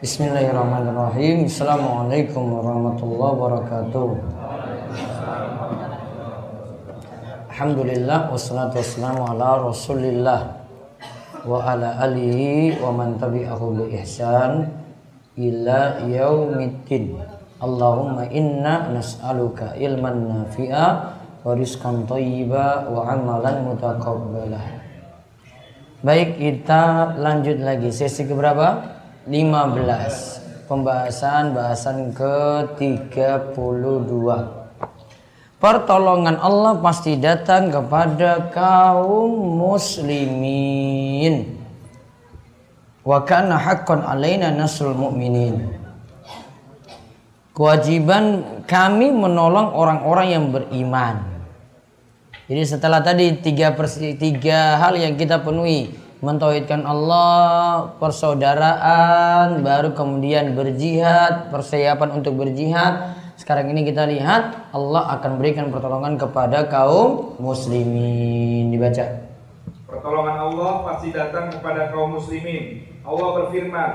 Bismillahirrahmanirrahim. Assalamualaikum warahmatullahi wabarakatuh. Alhamdulillah wassalatu wassalamu ala Rasulillah wa ala alihi wa man tabi'ahu bi ihsan ila yaumiddin. Allahumma inna nas'aluka ilman nafi'a wa rizqan thayyiba wa amalan mutaqabbala. Baik, kita lanjut lagi sesi keberapa? 15 Pembahasan bahasan ke-32 Pertolongan Allah pasti datang kepada kaum muslimin. Wa kana haqqan alaina nasrul mu'minin. Kewajiban kami menolong orang-orang yang beriman. Jadi setelah tadi tiga, persi, tiga hal yang kita penuhi mentauhidkan Allah, persaudaraan, baru kemudian berjihad, persiapan untuk berjihad. Sekarang ini kita lihat Allah akan berikan pertolongan kepada kaum muslimin. Dibaca. Pertolongan Allah pasti datang kepada kaum muslimin. Allah berfirman,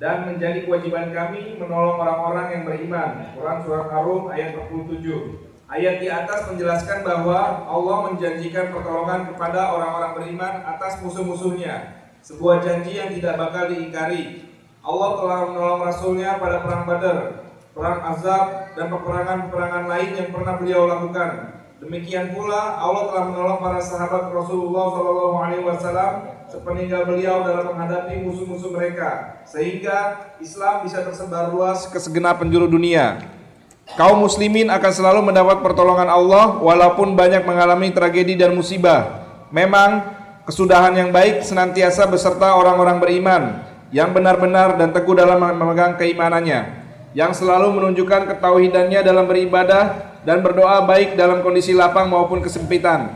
dan menjadi kewajiban kami menolong orang-orang yang beriman. Quran Surat Ar-Rum ayat 47. Ayat di atas menjelaskan bahwa Allah menjanjikan pertolongan kepada orang-orang beriman atas musuh-musuhnya. Sebuah janji yang tidak bakal diingkari. Allah telah menolong Rasulnya pada perang Badar, perang Azab, dan peperangan-peperangan lain yang pernah beliau lakukan. Demikian pula Allah telah menolong para sahabat Rasulullah SAW sepeninggal beliau dalam menghadapi musuh-musuh mereka, sehingga Islam bisa tersebar luas ke segenap penjuru dunia. Kaum muslimin akan selalu mendapat pertolongan Allah walaupun banyak mengalami tragedi dan musibah. Memang kesudahan yang baik senantiasa beserta orang-orang beriman yang benar-benar dan teguh dalam memegang keimanannya, yang selalu menunjukkan ketauhidannya dalam beribadah dan berdoa baik dalam kondisi lapang maupun kesempitan.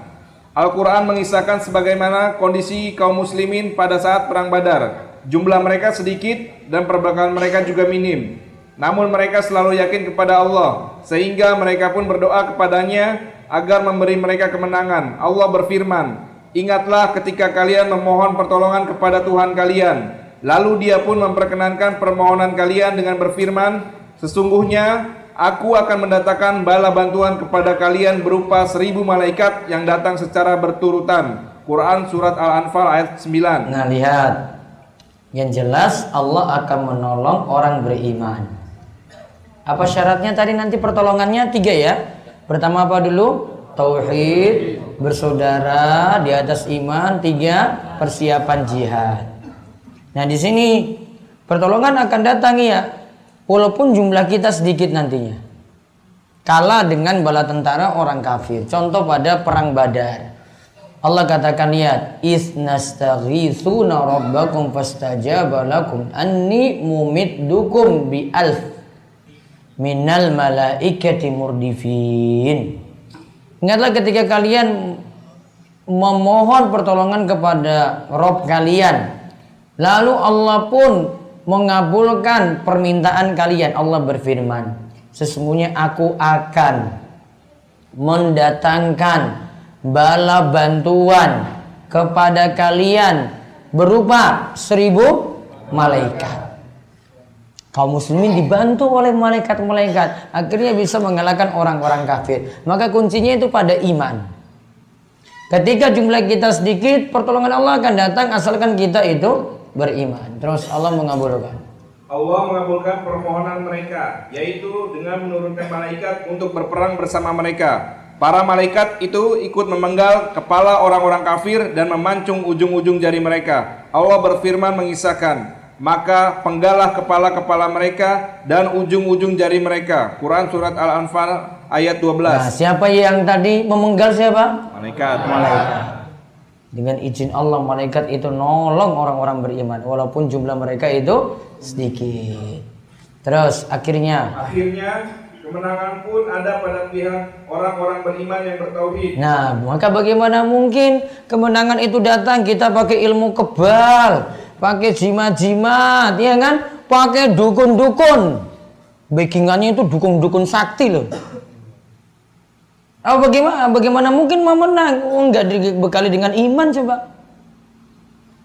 Al-Quran mengisahkan sebagaimana kondisi kaum muslimin pada saat perang badar. Jumlah mereka sedikit dan perbekalan mereka juga minim. Namun mereka selalu yakin kepada Allah sehingga mereka pun berdoa kepadanya agar memberi mereka kemenangan. Allah berfirman, "Ingatlah ketika kalian memohon pertolongan kepada Tuhan kalian, lalu Dia pun memperkenankan permohonan kalian dengan berfirman, sesungguhnya Aku akan mendatangkan bala bantuan kepada kalian berupa seribu malaikat yang datang secara berturutan." Quran Surat Al-Anfal ayat 9 Nah lihat Yang jelas Allah akan menolong orang beriman apa syaratnya tadi nanti pertolongannya tiga ya. Pertama apa dulu? Tauhid, bersaudara di atas iman, tiga persiapan jihad. Nah di sini pertolongan akan datang ya, walaupun jumlah kita sedikit nantinya. Kalah dengan bala tentara orang kafir. Contoh pada perang Badar. Allah katakan lihat, "Isnastaghitsuna rabbakum fastajaba lakum anni mumiddukum bi alf minal malaikati murdifin. Ingatlah ketika kalian memohon pertolongan kepada Rob kalian. Lalu Allah pun mengabulkan permintaan kalian. Allah berfirman, sesungguhnya aku akan mendatangkan bala bantuan kepada kalian berupa seribu malaikat kaum muslimin dibantu oleh malaikat-malaikat. Akhirnya bisa mengalahkan orang-orang kafir. Maka kuncinya itu pada iman. Ketika jumlah kita sedikit pertolongan Allah akan datang asalkan kita itu beriman. Terus Allah mengabulkan. Allah mengabulkan permohonan mereka yaitu dengan menurunkan malaikat untuk berperang bersama mereka. Para malaikat itu ikut memenggal kepala orang-orang kafir dan memancung ujung-ujung jari mereka. Allah berfirman mengisahkan, maka penggalah kepala-kepala mereka dan ujung-ujung jari mereka. Quran surat Al-Anfal ayat 12. Nah, siapa yang tadi memenggal siapa? Malaikat. Malaikat. Dengan izin Allah malaikat itu nolong orang-orang beriman walaupun jumlah mereka itu sedikit. Terus akhirnya akhirnya kemenangan pun ada pada pihak orang-orang beriman yang bertauhid. Nah, maka bagaimana mungkin kemenangan itu datang kita pakai ilmu kebal, pakai jimat-jimat, ya kan? Pakai dukun-dukun. Backingannya itu dukun-dukun sakti loh. Oh, bagaimana bagaimana mungkin mau menang? Oh, enggak dibekali dengan iman coba.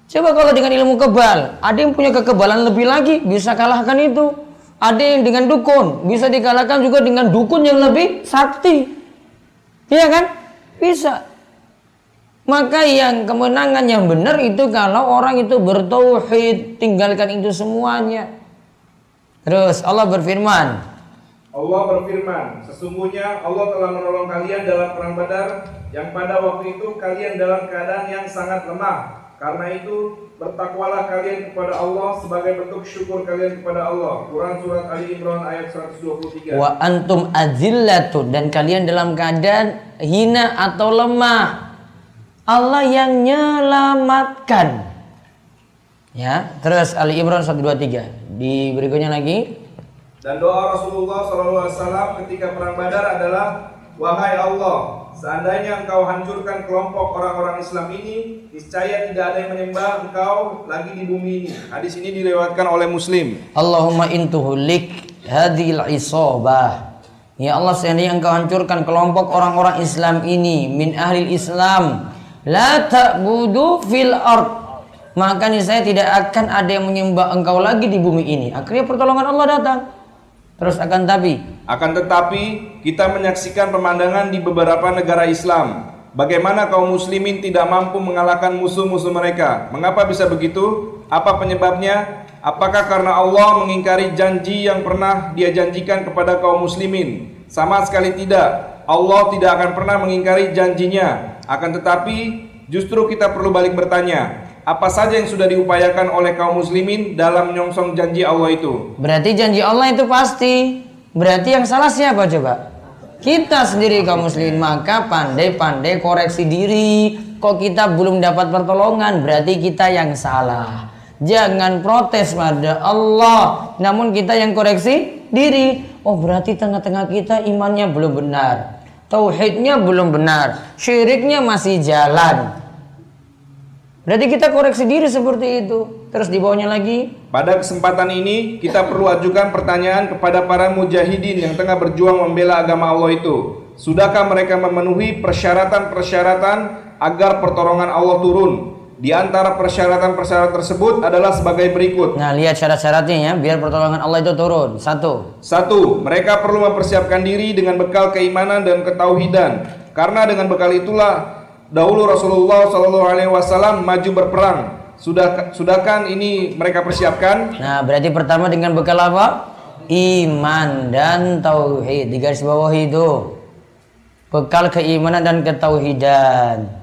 Coba kalau dengan ilmu kebal, ada yang punya kekebalan lebih lagi, bisa kalahkan itu. Ada yang dengan dukun, bisa dikalahkan juga dengan dukun yang lebih sakti. Iya kan? Bisa. Maka yang kemenangan yang benar itu kalau orang itu bertauhid, tinggalkan itu semuanya. Terus Allah berfirman, Allah berfirman, sesungguhnya Allah telah menolong kalian dalam perang Badar yang pada waktu itu kalian dalam keadaan yang sangat lemah karena itu bertakwalah kalian kepada Allah sebagai bentuk syukur kalian kepada Allah. Quran surat Ali Imran ayat 123. Wa antum azillatu dan kalian dalam keadaan hina atau lemah. Allah yang menyelamatkan. Ya, terus Ali Imran 123. Di berikutnya lagi. Dan doa Rasulullah SAW ketika perang Badar adalah Wahai Allah, Seandainya engkau hancurkan kelompok orang-orang Islam ini, niscaya tidak ada yang menyembah engkau lagi di bumi ini. Hadis ini dilewatkan oleh Muslim. Allahumma intuhulik hadhil isabah. Ya Allah, seandainya engkau hancurkan kelompok orang-orang Islam ini min ahli Islam, la ta'budu fil ard. Maka saya tidak akan ada yang menyembah engkau lagi di bumi ini. Akhirnya pertolongan Allah datang. Terus akan tapi akan tetapi kita menyaksikan pemandangan di beberapa negara Islam bagaimana kaum muslimin tidak mampu mengalahkan musuh-musuh mereka. Mengapa bisa begitu? Apa penyebabnya? Apakah karena Allah mengingkari janji yang pernah dia janjikan kepada kaum muslimin? Sama sekali tidak. Allah tidak akan pernah mengingkari janjinya. Akan tetapi justru kita perlu balik bertanya, apa saja yang sudah diupayakan oleh kaum muslimin dalam menyongsong janji Allah itu. Berarti janji Allah itu pasti. Berarti yang salah siapa coba? Kita sendiri kaum muslimin maka pandai-pandai koreksi diri. Kok kita belum dapat pertolongan berarti kita yang salah. Jangan protes pada Allah, namun kita yang koreksi diri. Oh berarti tengah-tengah kita imannya belum benar. Tauhidnya belum benar. Syiriknya masih jalan Berarti kita koreksi diri seperti itu. Terus di bawahnya lagi. Pada kesempatan ini kita perlu ajukan pertanyaan kepada para mujahidin yang tengah berjuang membela agama Allah itu. Sudahkah mereka memenuhi persyaratan-persyaratan agar pertolongan Allah turun? Di antara persyaratan-persyaratan tersebut adalah sebagai berikut. Nah, lihat syarat-syaratnya ya, biar pertolongan Allah itu turun. Satu. Satu, mereka perlu mempersiapkan diri dengan bekal keimanan dan ketauhidan. Karena dengan bekal itulah dahulu Rasulullah Shallallahu Alaihi Wasallam maju berperang. Sudah sudahkan ini mereka persiapkan? Nah, berarti pertama dengan bekal apa? Iman dan tauhid. Di garis bawah itu. Bekal keimanan dan ketauhidan.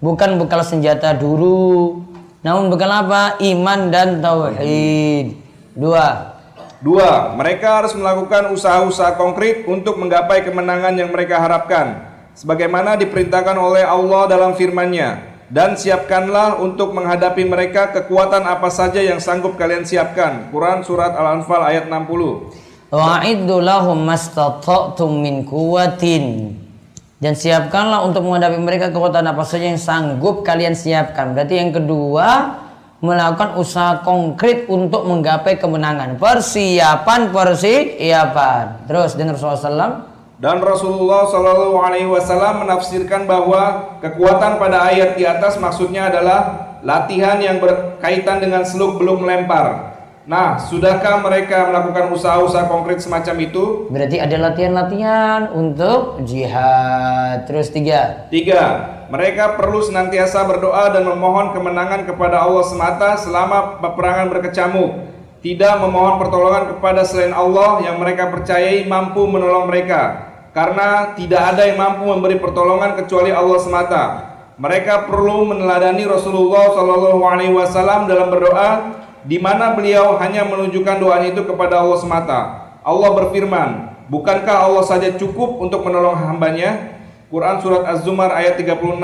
Bukan bekal senjata dulu. Namun bekal apa? Iman dan tauhid. Dua. Dua, mereka harus melakukan usaha-usaha konkret untuk menggapai kemenangan yang mereka harapkan sebagaimana diperintahkan oleh Allah dalam firman-Nya dan siapkanlah untuk menghadapi mereka kekuatan apa saja yang sanggup kalian siapkan. Quran surat Al-Anfal ayat 60. Wa'iddu lahum mastata'tum min quwwatin. Dan siapkanlah untuk menghadapi mereka kekuatan apa saja yang sanggup kalian siapkan. Berarti yang kedua melakukan usaha konkret untuk menggapai kemenangan. Persiapan, persiapan. Terus dan Rasulullah SAW dan Rasulullah Shallallahu Alaihi Wasallam menafsirkan bahwa kekuatan pada ayat di atas maksudnya adalah latihan yang berkaitan dengan seluk belum melempar. Nah, sudahkah mereka melakukan usaha-usaha konkret semacam itu? Berarti ada latihan-latihan untuk jihad. Terus tiga. Tiga, mereka perlu senantiasa berdoa dan memohon kemenangan kepada Allah semata selama peperangan berkecamuk. Tidak memohon pertolongan kepada selain Allah yang mereka percayai mampu menolong mereka karena tidak ada yang mampu memberi pertolongan kecuali Allah semata. Mereka perlu meneladani Rasulullah Wasallam dalam berdoa, di mana beliau hanya menunjukkan doa itu kepada Allah semata. Allah berfirman, bukankah Allah saja cukup untuk menolong hambanya? Quran surat Az-Zumar ayat 36.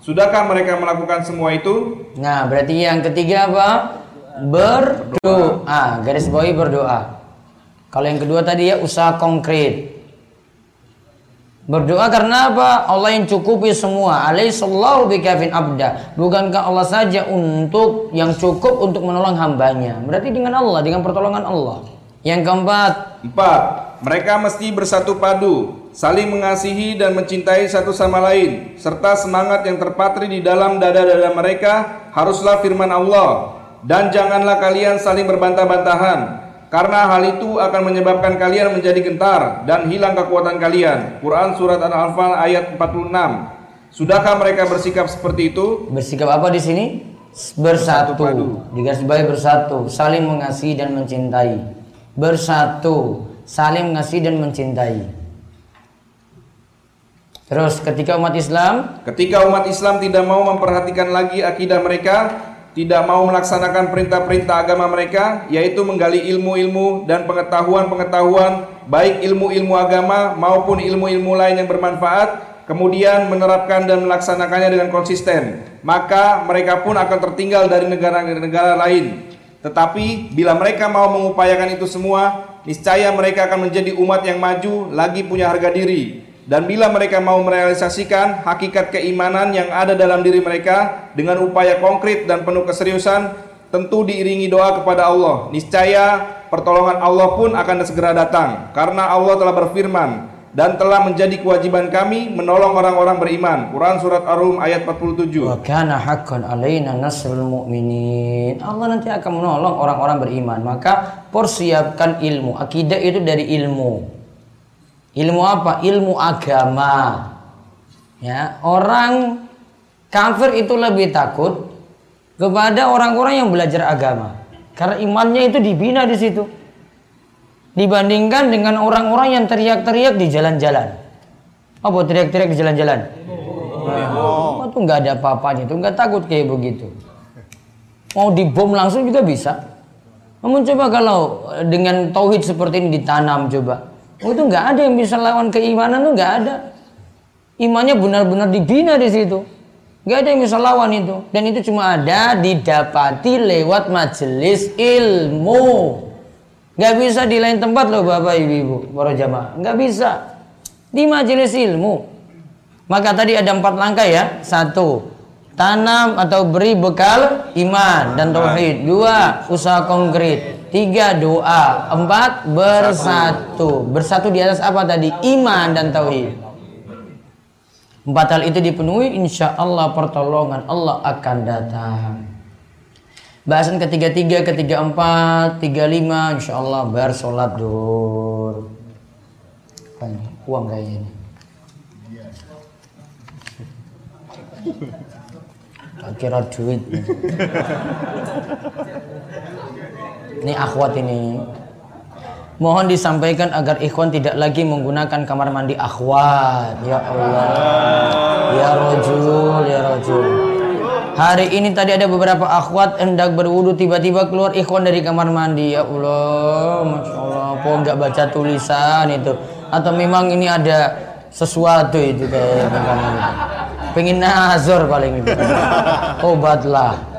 Sudahkah mereka melakukan semua itu? Nah, berarti yang ketiga apa? Berdoa. Garis bawahi berdoa. Kalau yang kedua tadi ya usaha konkret. Berdoa karena apa? Allah yang cukupi semua. Alaihissallahu bikafin abda. Bukankah Allah saja untuk yang cukup untuk menolong hambanya? Berarti dengan Allah, dengan pertolongan Allah. Yang keempat. Empat. Mereka mesti bersatu padu saling mengasihi dan mencintai satu sama lain, serta semangat yang terpatri di dalam dada-dada mereka haruslah firman Allah. Dan janganlah kalian saling berbantah-bantahan, karena hal itu akan menyebabkan kalian menjadi gentar dan hilang kekuatan kalian. Quran Surat Al-Anfal ayat 46 Sudahkah mereka bersikap seperti itu? Bersikap apa di sini? Bersatu. Digaris bawahi bersatu, saling mengasihi dan mencintai. Bersatu, saling mengasihi dan mencintai. Terus ketika umat Islam, ketika umat Islam tidak mau memperhatikan lagi akidah mereka, tidak mau melaksanakan perintah-perintah agama mereka, yaitu menggali ilmu-ilmu dan pengetahuan-pengetahuan, baik ilmu-ilmu agama maupun ilmu-ilmu lain yang bermanfaat, kemudian menerapkan dan melaksanakannya dengan konsisten, maka mereka pun akan tertinggal dari negara-negara lain. Tetapi bila mereka mau mengupayakan itu semua, niscaya mereka akan menjadi umat yang maju, lagi punya harga diri, dan bila mereka mau merealisasikan hakikat keimanan yang ada dalam diri mereka dengan upaya konkret dan penuh keseriusan, tentu diiringi doa kepada Allah. Niscaya pertolongan Allah pun akan segera datang karena Allah telah berfirman dan telah menjadi kewajiban kami menolong orang-orang beriman. Quran surat Ar-Rum ayat 47. Wa kana haqqan alaina nasrul mu'minin. Allah nanti akan menolong orang-orang beriman. Maka persiapkan ilmu. Akidah itu dari ilmu. Ilmu apa? Ilmu agama. Ya, orang kafir itu lebih takut kepada orang-orang yang belajar agama. Karena imannya itu dibina di situ. Dibandingkan dengan orang-orang yang teriak-teriak di jalan-jalan. Apa teriak-teriak di jalan-jalan? Oh, itu nggak ada apa-apanya, itu nggak takut kayak begitu. Mau dibom langsung juga bisa. Namun coba kalau dengan tauhid seperti ini ditanam coba, Oh, itu nggak ada yang bisa lawan keimanan tuh nggak ada. Imannya benar-benar dibina di situ. Nggak ada yang bisa lawan itu. Dan itu cuma ada didapati lewat majelis ilmu. Nggak bisa di lain tempat loh bapak ibu ibu para jamaah. Nggak bisa di majelis ilmu. Maka tadi ada empat langkah ya. Satu, tanam atau beri bekal iman dan tauhid. Dua, usaha konkret. Tiga doa, empat bersatu. Bersatu di atas apa tadi? Iman dan tauhid. Empat hal itu dipenuhi, insya Allah pertolongan Allah akan datang. Bahasan ketiga-tiga, ketiga empat, tiga lima, insya Allah bar sholat dur. Uang kayaknya ini. Kira duit. Ini akhwat ini. Mohon disampaikan agar ikhwan tidak lagi menggunakan kamar mandi akhwat. Ya Allah. Ya rojul, ya rojul. Hari ini tadi ada beberapa akhwat hendak berwudu tiba-tiba keluar ikhwan dari kamar mandi. Ya Allah, masya Allah. Kok nggak baca tulisan itu? Atau memang ini ada sesuatu itu kayak Pengen nazar paling itu. Obatlah.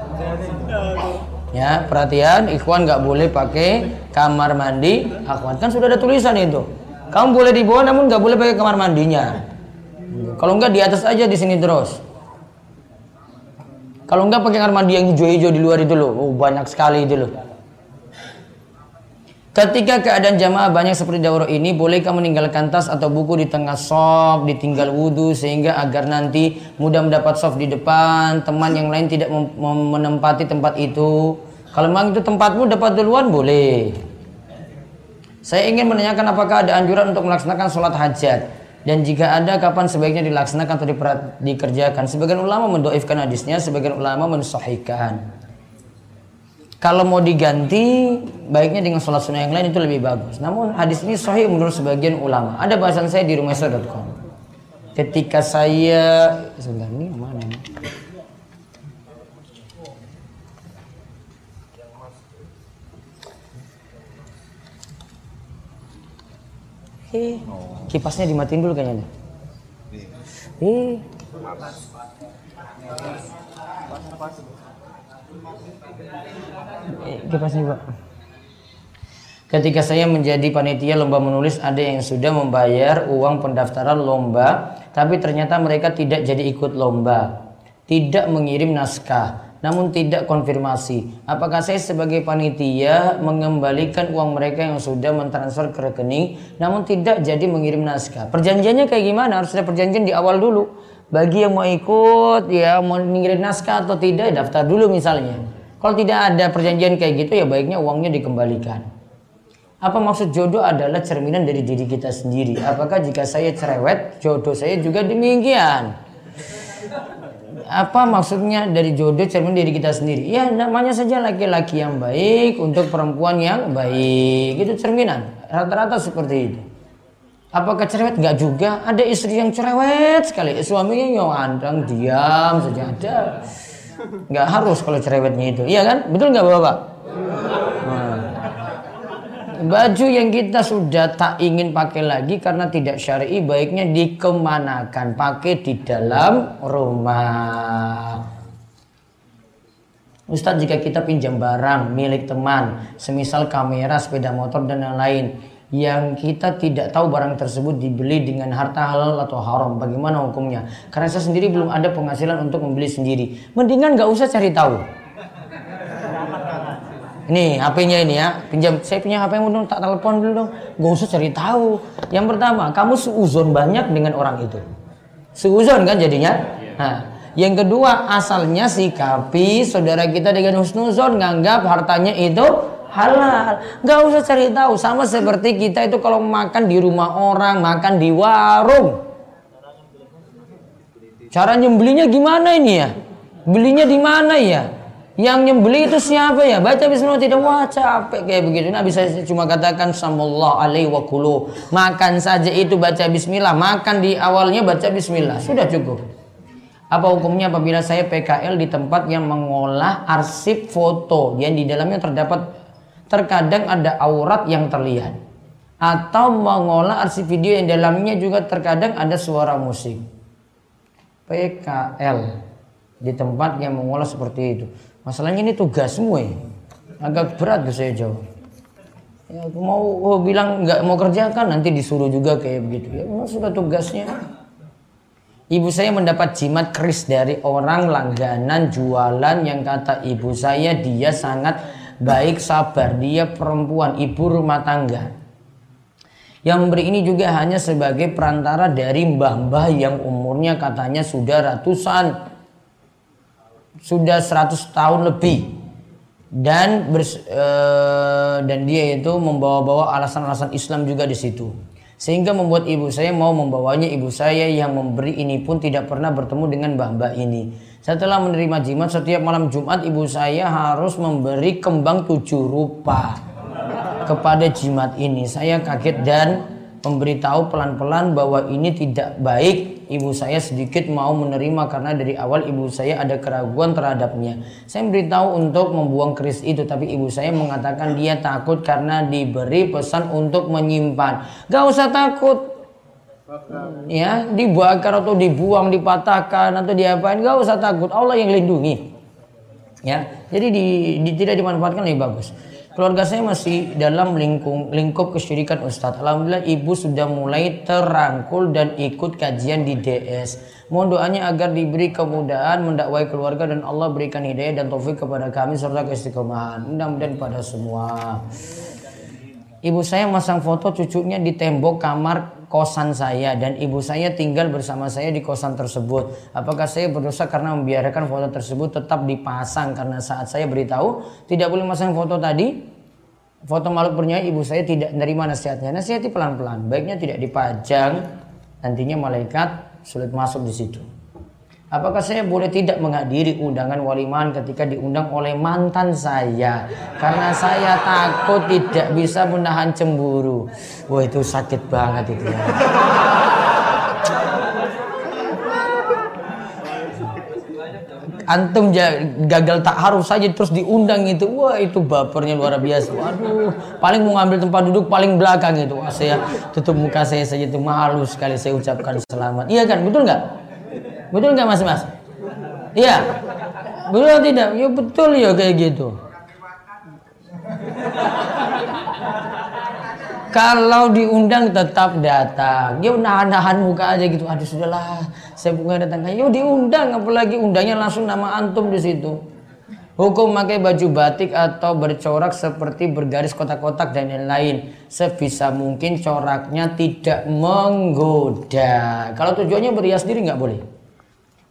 Ya, perhatian, ikhwan nggak boleh pakai kamar mandi akhwat. Kan sudah ada tulisan itu. Kamu boleh dibawa namun nggak boleh pakai kamar mandinya. Kalau nggak di atas aja di sini terus. Kalau nggak pakai kamar mandi yang hijau-hijau di luar itu loh. Oh, banyak sekali itu loh. Ketika keadaan jamaah banyak seperti daurah ini, bolehkah meninggalkan tas atau buku di tengah soft, ditinggal wudhu sehingga agar nanti mudah mendapat soft di depan, teman yang lain tidak menempati tempat itu. Kalau memang itu tempatmu dapat duluan boleh. Saya ingin menanyakan apakah ada anjuran untuk melaksanakan sholat hajat dan jika ada kapan sebaiknya dilaksanakan atau dikerjakan. Sebagian ulama mendoifkan hadisnya, sebagian ulama mensahihkan. Kalau mau diganti, baiknya dengan sholat sunnah yang lain itu lebih bagus. Namun hadis ini sahih menurut sebagian ulama. Ada bahasan saya di rumahsa.com. Ketika saya sebentar ini mana ini? Eh, kipasnya dimatiin dulu kayaknya. Eh. Kipasnya Pak. Ketika saya menjadi panitia lomba menulis ada yang sudah membayar uang pendaftaran lomba tapi ternyata mereka tidak jadi ikut lomba. Tidak mengirim naskah namun tidak konfirmasi. Apakah saya sebagai panitia mengembalikan uang mereka yang sudah mentransfer ke rekening namun tidak jadi mengirim naskah? Perjanjiannya kayak gimana? Harus ada perjanjian di awal dulu. Bagi yang mau ikut ya mau mengirim naskah atau tidak daftar dulu misalnya. Kalau tidak ada perjanjian kayak gitu ya baiknya uangnya dikembalikan. Apa maksud jodoh adalah cerminan dari diri kita sendiri. Apakah jika saya cerewet, jodoh saya juga demikian? Apa maksudnya dari jodoh cermin diri kita sendiri? Ya namanya saja laki-laki yang baik untuk perempuan yang baik. Itu cerminan. Rata-rata seperti itu. Apakah cerewet? Enggak juga. Ada istri yang cerewet sekali. Suaminya yang diam saja ada. Enggak harus kalau cerewetnya itu. Iya kan? Betul nggak bapak? baju yang kita sudah tak ingin pakai lagi karena tidak syar'i baiknya dikemanakan pakai di dalam rumah Ustadz jika kita pinjam barang milik teman semisal kamera sepeda motor dan lain-lain yang kita tidak tahu barang tersebut dibeli dengan harta halal atau haram bagaimana hukumnya karena saya sendiri belum ada penghasilan untuk membeli sendiri mendingan gak usah cari tahu ini HP-nya ini ya, pinjam. Saya punya HP dong, tak telepon dulu dong. Gak usah cari tahu. Yang pertama, kamu seuzon banyak dengan orang itu. Seuzon kan jadinya. Nah, yang kedua, asalnya sikapi saudara kita dengan husnuzon nganggap hartanya itu halal. Gak usah cari tahu. Sama seperti kita itu kalau makan di rumah orang, makan di warung. Cara nyembelinya gimana ini ya? Belinya di mana ya? Yang nyembeli itu siapa ya? Baca bismillah tidak wah capek kayak begitu. Nabi saya cuma katakan sallallahu alaihi wa kulu. Makan saja itu baca bismillah. Makan di awalnya baca bismillah. Sudah cukup. Apa hukumnya apabila saya PKL di tempat yang mengolah arsip foto yang di dalamnya terdapat terkadang ada aurat yang terlihat atau mengolah arsip video yang dalamnya juga terkadang ada suara musik. PKL di tempat yang mengolah seperti itu. Masalahnya ini tugas semua ya. Agak berat tuh saya jawab. Ya, aku mau oh, bilang nggak mau kerjakan nanti disuruh juga kayak begitu. Ya memang sudah tugasnya. Ibu saya mendapat jimat keris dari orang langganan jualan yang kata ibu saya dia sangat baik sabar. Dia perempuan, ibu rumah tangga. Yang memberi ini juga hanya sebagai perantara dari mbah-mbah yang umurnya katanya sudah ratusan. Sudah 100 tahun lebih. Dan bers, e, dan dia itu membawa-bawa alasan-alasan Islam juga di situ. Sehingga membuat ibu saya mau membawanya. Ibu saya yang memberi ini pun tidak pernah bertemu dengan mbah-mbah ini setelah menerima jimat setiap malam Jumat ibu saya harus memberi kembang tujuh rupa kepada jimat ini saya kaget dan memberitahu pelan-pelan bahwa ini tidak baik. Ibu saya sedikit mau menerima karena dari awal ibu saya ada keraguan terhadapnya. Saya memberitahu untuk membuang keris itu, tapi ibu saya mengatakan dia takut karena diberi pesan untuk menyimpan. Gak usah takut. Ya, dibakar atau dibuang, dipatahkan atau diapain, gak usah takut. Allah yang lindungi. Ya, jadi di, di, tidak dimanfaatkan lebih bagus. Keluarga saya masih dalam lingkung, lingkup kesyirikan Ustadz. Alhamdulillah ibu sudah mulai terangkul dan ikut kajian di DS. Mohon doanya agar diberi kemudahan mendakwai keluarga dan Allah berikan hidayah dan taufik kepada kami serta keistiqomahan. Mudah-mudahan pada semua. Ibu saya masang foto cucunya di tembok kamar kosan saya dan ibu saya tinggal bersama saya di kosan tersebut. Apakah saya berdosa karena membiarkan foto tersebut tetap dipasang karena saat saya beritahu tidak boleh masang foto tadi foto makhluk bernyanyi ibu saya tidak menerima nasihatnya. Nasihati pelan-pelan. Baiknya tidak dipajang. Nantinya malaikat sulit masuk di situ. Apakah saya boleh tidak menghadiri undangan walimahan ketika diundang oleh mantan saya? Karena saya takut tidak bisa menahan cemburu. Wah itu sakit banget itu ya. antum gagal tak harus saja terus diundang itu wah itu bapernya luar biasa waduh paling mau ngambil tempat duduk paling belakang itu wah saya tutup muka saya saja itu malu sekali saya ucapkan selamat iya kan betul nggak betul nggak mas mas iya betul tidak ya betul ya kayak gitu kalau diundang tetap datang. Ya nahan-nahan muka aja gitu. Aduh sudahlah, saya bukan datang. Yuk diundang, apalagi undangnya langsung nama antum di situ. Hukum memakai baju batik atau bercorak seperti bergaris kotak-kotak dan lain-lain. Sebisa mungkin coraknya tidak menggoda. Kalau tujuannya berhias diri nggak boleh.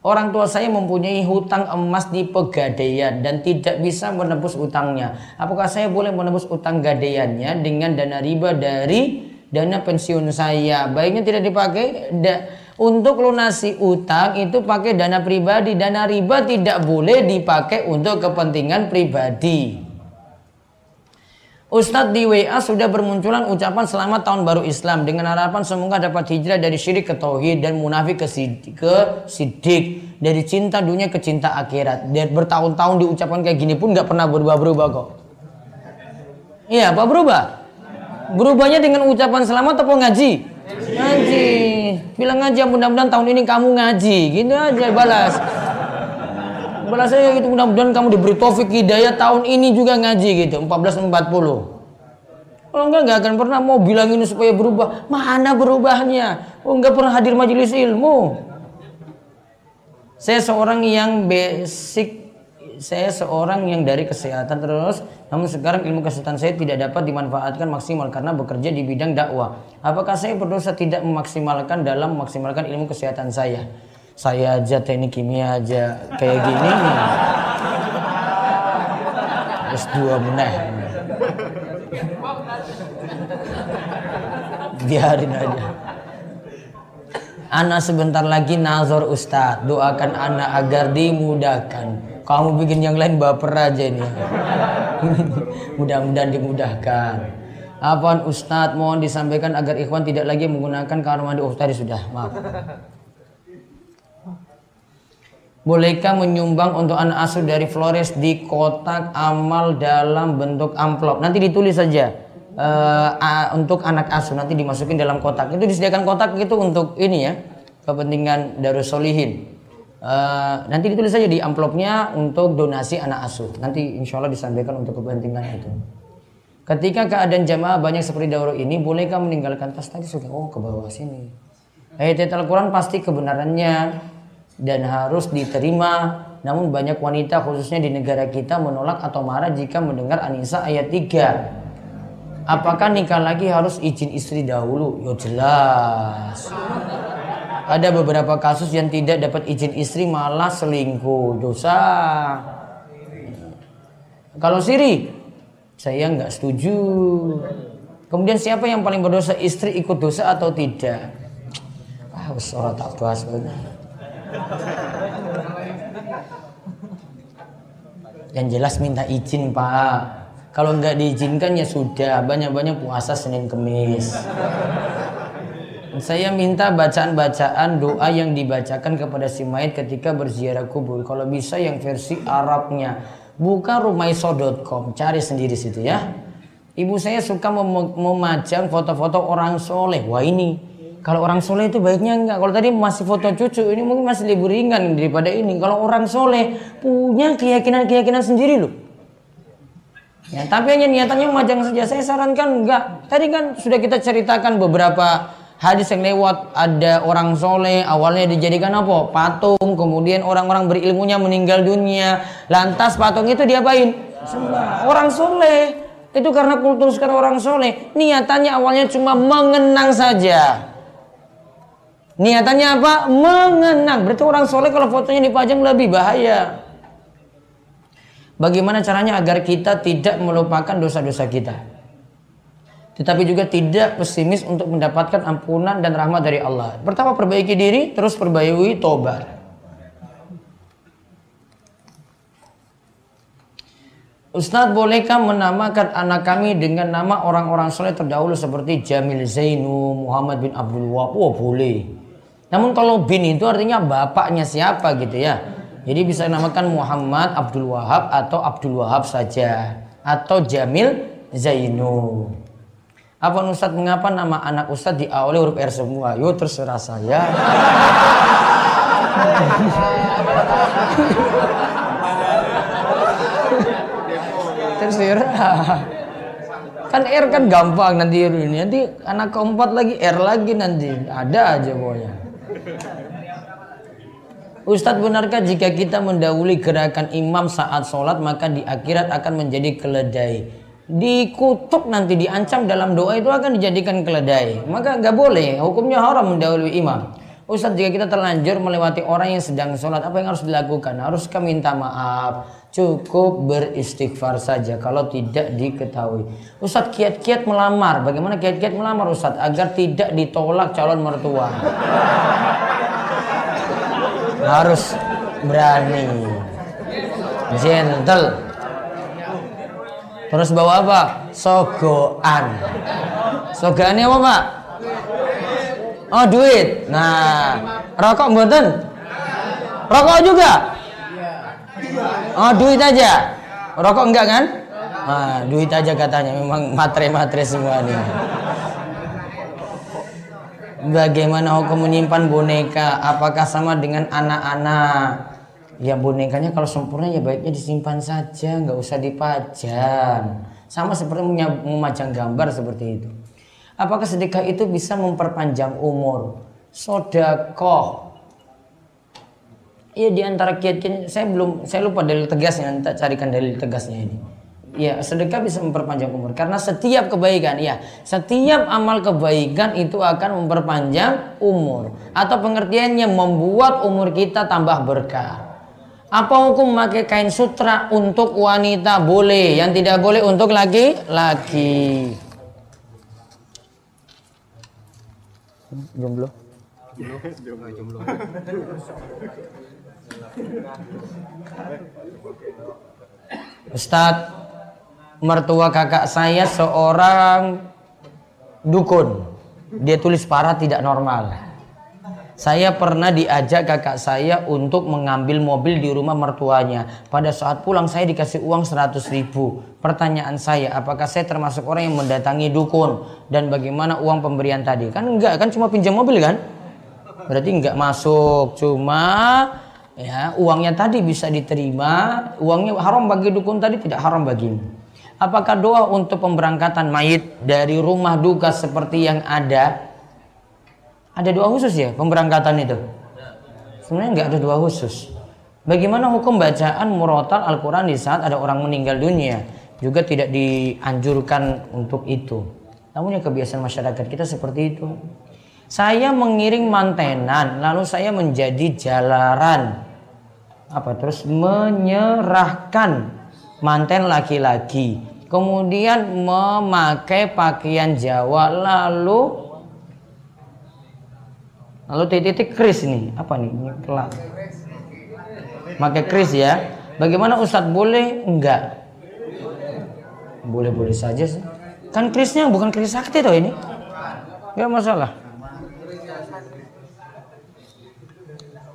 Orang tua saya mempunyai hutang emas di pegadaian dan tidak bisa menebus utangnya. Apakah saya boleh menebus utang gadaiannya dengan dana riba dari dana pensiun saya? Baiknya tidak dipakai. Da untuk lunasi utang itu pakai dana pribadi. Dana riba tidak boleh dipakai untuk kepentingan pribadi. Ustadz di WA sudah bermunculan ucapan selamat tahun baru Islam dengan harapan semoga dapat hijrah dari syirik ke tauhid dan munafik ke, sidik, ke sidik dari cinta dunia ke cinta akhirat dan bertahun-tahun diucapkan kayak gini pun nggak pernah berubah-berubah kok. Iya, apa berubah? Berubahnya dengan ucapan selamat atau ngaji? Ngaji. Bilang ngaji mudah-mudahan tahun ini kamu ngaji, gitu aja balas. Balas saya gitu mudah-mudahan kamu diberi taufik hidayah tahun ini juga ngaji gitu 1440. Kalau enggak enggak akan pernah mau bilang ini supaya berubah. Mana berubahnya? Oh enggak pernah hadir majelis ilmu. Saya seorang yang basic saya seorang yang dari kesehatan terus namun sekarang ilmu kesehatan saya tidak dapat dimanfaatkan maksimal karena bekerja di bidang dakwah apakah saya berdosa tidak memaksimalkan dalam memaksimalkan ilmu kesehatan saya saya aja teknik kimia aja kayak gini. Terus dua meneh. Biarin aja. Anak sebentar lagi nazar Ustadz Doakan anak agar dimudahkan. Kamu bikin yang lain baper aja ini. Mudah-mudahan dimudahkan. Apaan Ustadz mohon disampaikan agar ikhwan tidak lagi menggunakan kamar mandi. Oh tadi sudah. Maaf Bolehkah menyumbang untuk anak asuh dari Flores di kotak amal dalam bentuk amplop? Nanti ditulis saja uh, untuk anak asuh nanti dimasukin dalam kotak. Itu disediakan kotak itu untuk ini ya kepentingan Darusolihin. Uh, nanti ditulis saja di amplopnya untuk donasi anak asuh. Nanti insya Allah disampaikan untuk kepentingan itu. Ketika keadaan jamaah banyak seperti daurah ini, bolehkah meninggalkan tas tadi sudah? Oh ke bawah sini. Ayat Al-Quran pasti kebenarannya dan harus diterima. Namun banyak wanita khususnya di negara kita menolak atau marah jika mendengar Anisa ayat 3. Apakah nikah lagi harus izin istri dahulu? Yo jelas. Ada beberapa kasus yang tidak dapat izin istri malah selingkuh. Dosa. Kalau siri, saya nggak setuju. Kemudian siapa yang paling berdosa istri ikut dosa atau tidak? Ah, orang tak bahas yang jelas minta izin pak. Kalau nggak diizinkan ya sudah banyak-banyak puasa Senin Kemis. Saya minta bacaan-bacaan doa yang dibacakan kepada si mayat ketika berziarah kubur. Kalau bisa yang versi Arabnya. Buka rumaiso.com, cari sendiri situ ya. Ibu saya suka mem memajang foto-foto orang soleh. Wah ini kalau orang soleh itu baiknya enggak. Kalau tadi masih foto cucu, ini mungkin masih libur ringan daripada ini. Kalau orang soleh punya keyakinan-keyakinan sendiri loh. Ya, tapi hanya niatannya memajang saja. Saya sarankan enggak. Tadi kan sudah kita ceritakan beberapa hadis yang lewat. Ada orang soleh, awalnya dijadikan apa? Patung. Kemudian orang-orang berilmunya meninggal dunia. Lantas patung itu diapain? Sembah. Orang soleh. Itu karena kultur sekarang orang soleh. Niatannya awalnya cuma mengenang saja. Niatannya apa? Mengenang. Berarti orang soleh kalau fotonya dipajang lebih bahaya. Bagaimana caranya agar kita tidak melupakan dosa-dosa kita? Tetapi juga tidak pesimis untuk mendapatkan ampunan dan rahmat dari Allah. Pertama perbaiki diri, terus perbaiki tobat. Ustadz bolehkah menamakan anak kami dengan nama orang-orang soleh terdahulu seperti Jamil Zainu, Muhammad bin Abdul Wahab? Oh boleh. Namun kalau bin itu artinya bapaknya siapa gitu ya. Jadi bisa namakan Muhammad Abdul Wahab atau Abdul Wahab saja atau Jamil Zainu. Apa Ustadz mengapa nama anak Ustadz diawali huruf R semua? Yo terserah saya. terserah. Kan R kan gampang nanti. Nanti anak keempat lagi R lagi nanti. Ada aja pokoknya. Ustadz benarkah jika kita mendahului gerakan imam saat sholat maka di akhirat akan menjadi keledai? Dikutuk nanti diancam dalam doa itu akan dijadikan keledai. Maka nggak boleh, hukumnya haram mendahului imam. Ustadz jika kita terlanjur melewati orang yang sedang sholat apa yang harus dilakukan? Haruskah minta maaf? Cukup beristighfar saja kalau tidak diketahui. Ustadz kiat-kiat melamar. Bagaimana kiat-kiat melamar Ustadz? Agar tidak ditolak calon mertua. Harus berani. Gentle. Terus bawa apa? Sogoan sogoannya apa pak? Oh duit. Nah rokok mboten? Rokok juga oh duit aja rokok enggak kan nah, duit aja katanya memang matre-matre semua nih Bagaimana hukum menyimpan boneka? Apakah sama dengan anak-anak? Ya bonekanya kalau sempurna ya baiknya disimpan saja, nggak usah dipajang. Sama seperti memajang gambar seperti itu. Apakah sedekah itu bisa memperpanjang umur? Sodakoh. Iya di antara kiat-kiat saya belum saya lupa dalil tegasnya, nanti carikan dalil tegasnya ini. Ya, sedekah bisa memperpanjang umur karena setiap kebaikan, ya, setiap amal kebaikan itu akan memperpanjang umur atau pengertiannya membuat umur kita tambah berkah. Apa hukum memakai kain sutra untuk wanita boleh, yang tidak boleh untuk laki-laki? Jomblo. Jomblo. Ustadz, mertua kakak saya seorang dukun. Dia tulis parah tidak normal. Saya pernah diajak kakak saya untuk mengambil mobil di rumah mertuanya. Pada saat pulang saya dikasih uang 100 ribu. Pertanyaan saya, apakah saya termasuk orang yang mendatangi dukun? Dan bagaimana uang pemberian tadi? Kan enggak, kan cuma pinjam mobil kan? Berarti enggak masuk. Cuma ya uangnya tadi bisa diterima. Uangnya haram bagi dukun tadi tidak haram bagimu. Apakah doa untuk pemberangkatan mayit dari rumah duka seperti yang ada? Ada doa khusus ya pemberangkatan itu? Sebenarnya nggak ada doa khusus. Bagaimana hukum bacaan murotal Al-Quran di saat ada orang meninggal dunia? Juga tidak dianjurkan untuk itu. Namun ya kebiasaan masyarakat kita seperti itu. Saya mengiring mantenan, lalu saya menjadi jalaran. Apa terus menyerahkan manten laki-laki. Kemudian memakai pakaian Jawa lalu lalu titik-titik kris ini. Apa nih? Kelak pakai kris ya. Bagaimana Ustadz boleh enggak? Boleh-boleh saja sih. Kan krisnya bukan kris sakti toh ini. Enggak masalah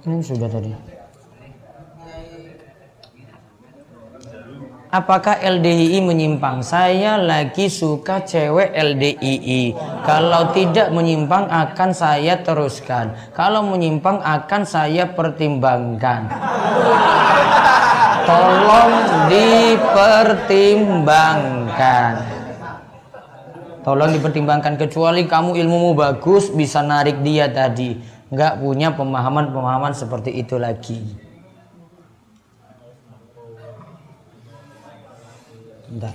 ini sudah tadi Apakah LDII menyimpang? Saya lagi suka cewek LDII. Kalau tidak menyimpang akan saya teruskan. Kalau menyimpang akan saya pertimbangkan. Tolong dipertimbangkan. Tolong dipertimbangkan kecuali kamu ilmumu bagus bisa narik dia tadi. Nggak punya pemahaman-pemahaman seperti itu lagi. Bentar.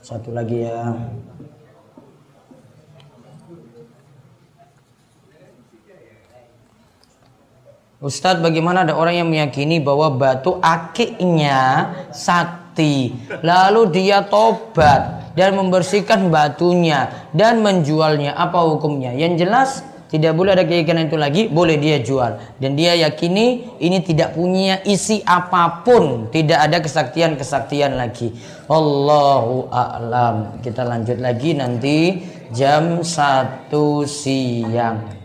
Satu lagi ya. Ustadz bagaimana ada orang yang meyakini bahwa batu akiknya sakti Lalu dia tobat dan membersihkan batunya dan menjualnya Apa hukumnya? Yang jelas tidak boleh ada keyakinan itu lagi, boleh dia jual. Dan dia yakini ini tidak punya isi apa pun, tidak ada kesaktian-kesaktian lagi. Allahu a'lam. Kita lanjut lagi nanti jam 1 siang.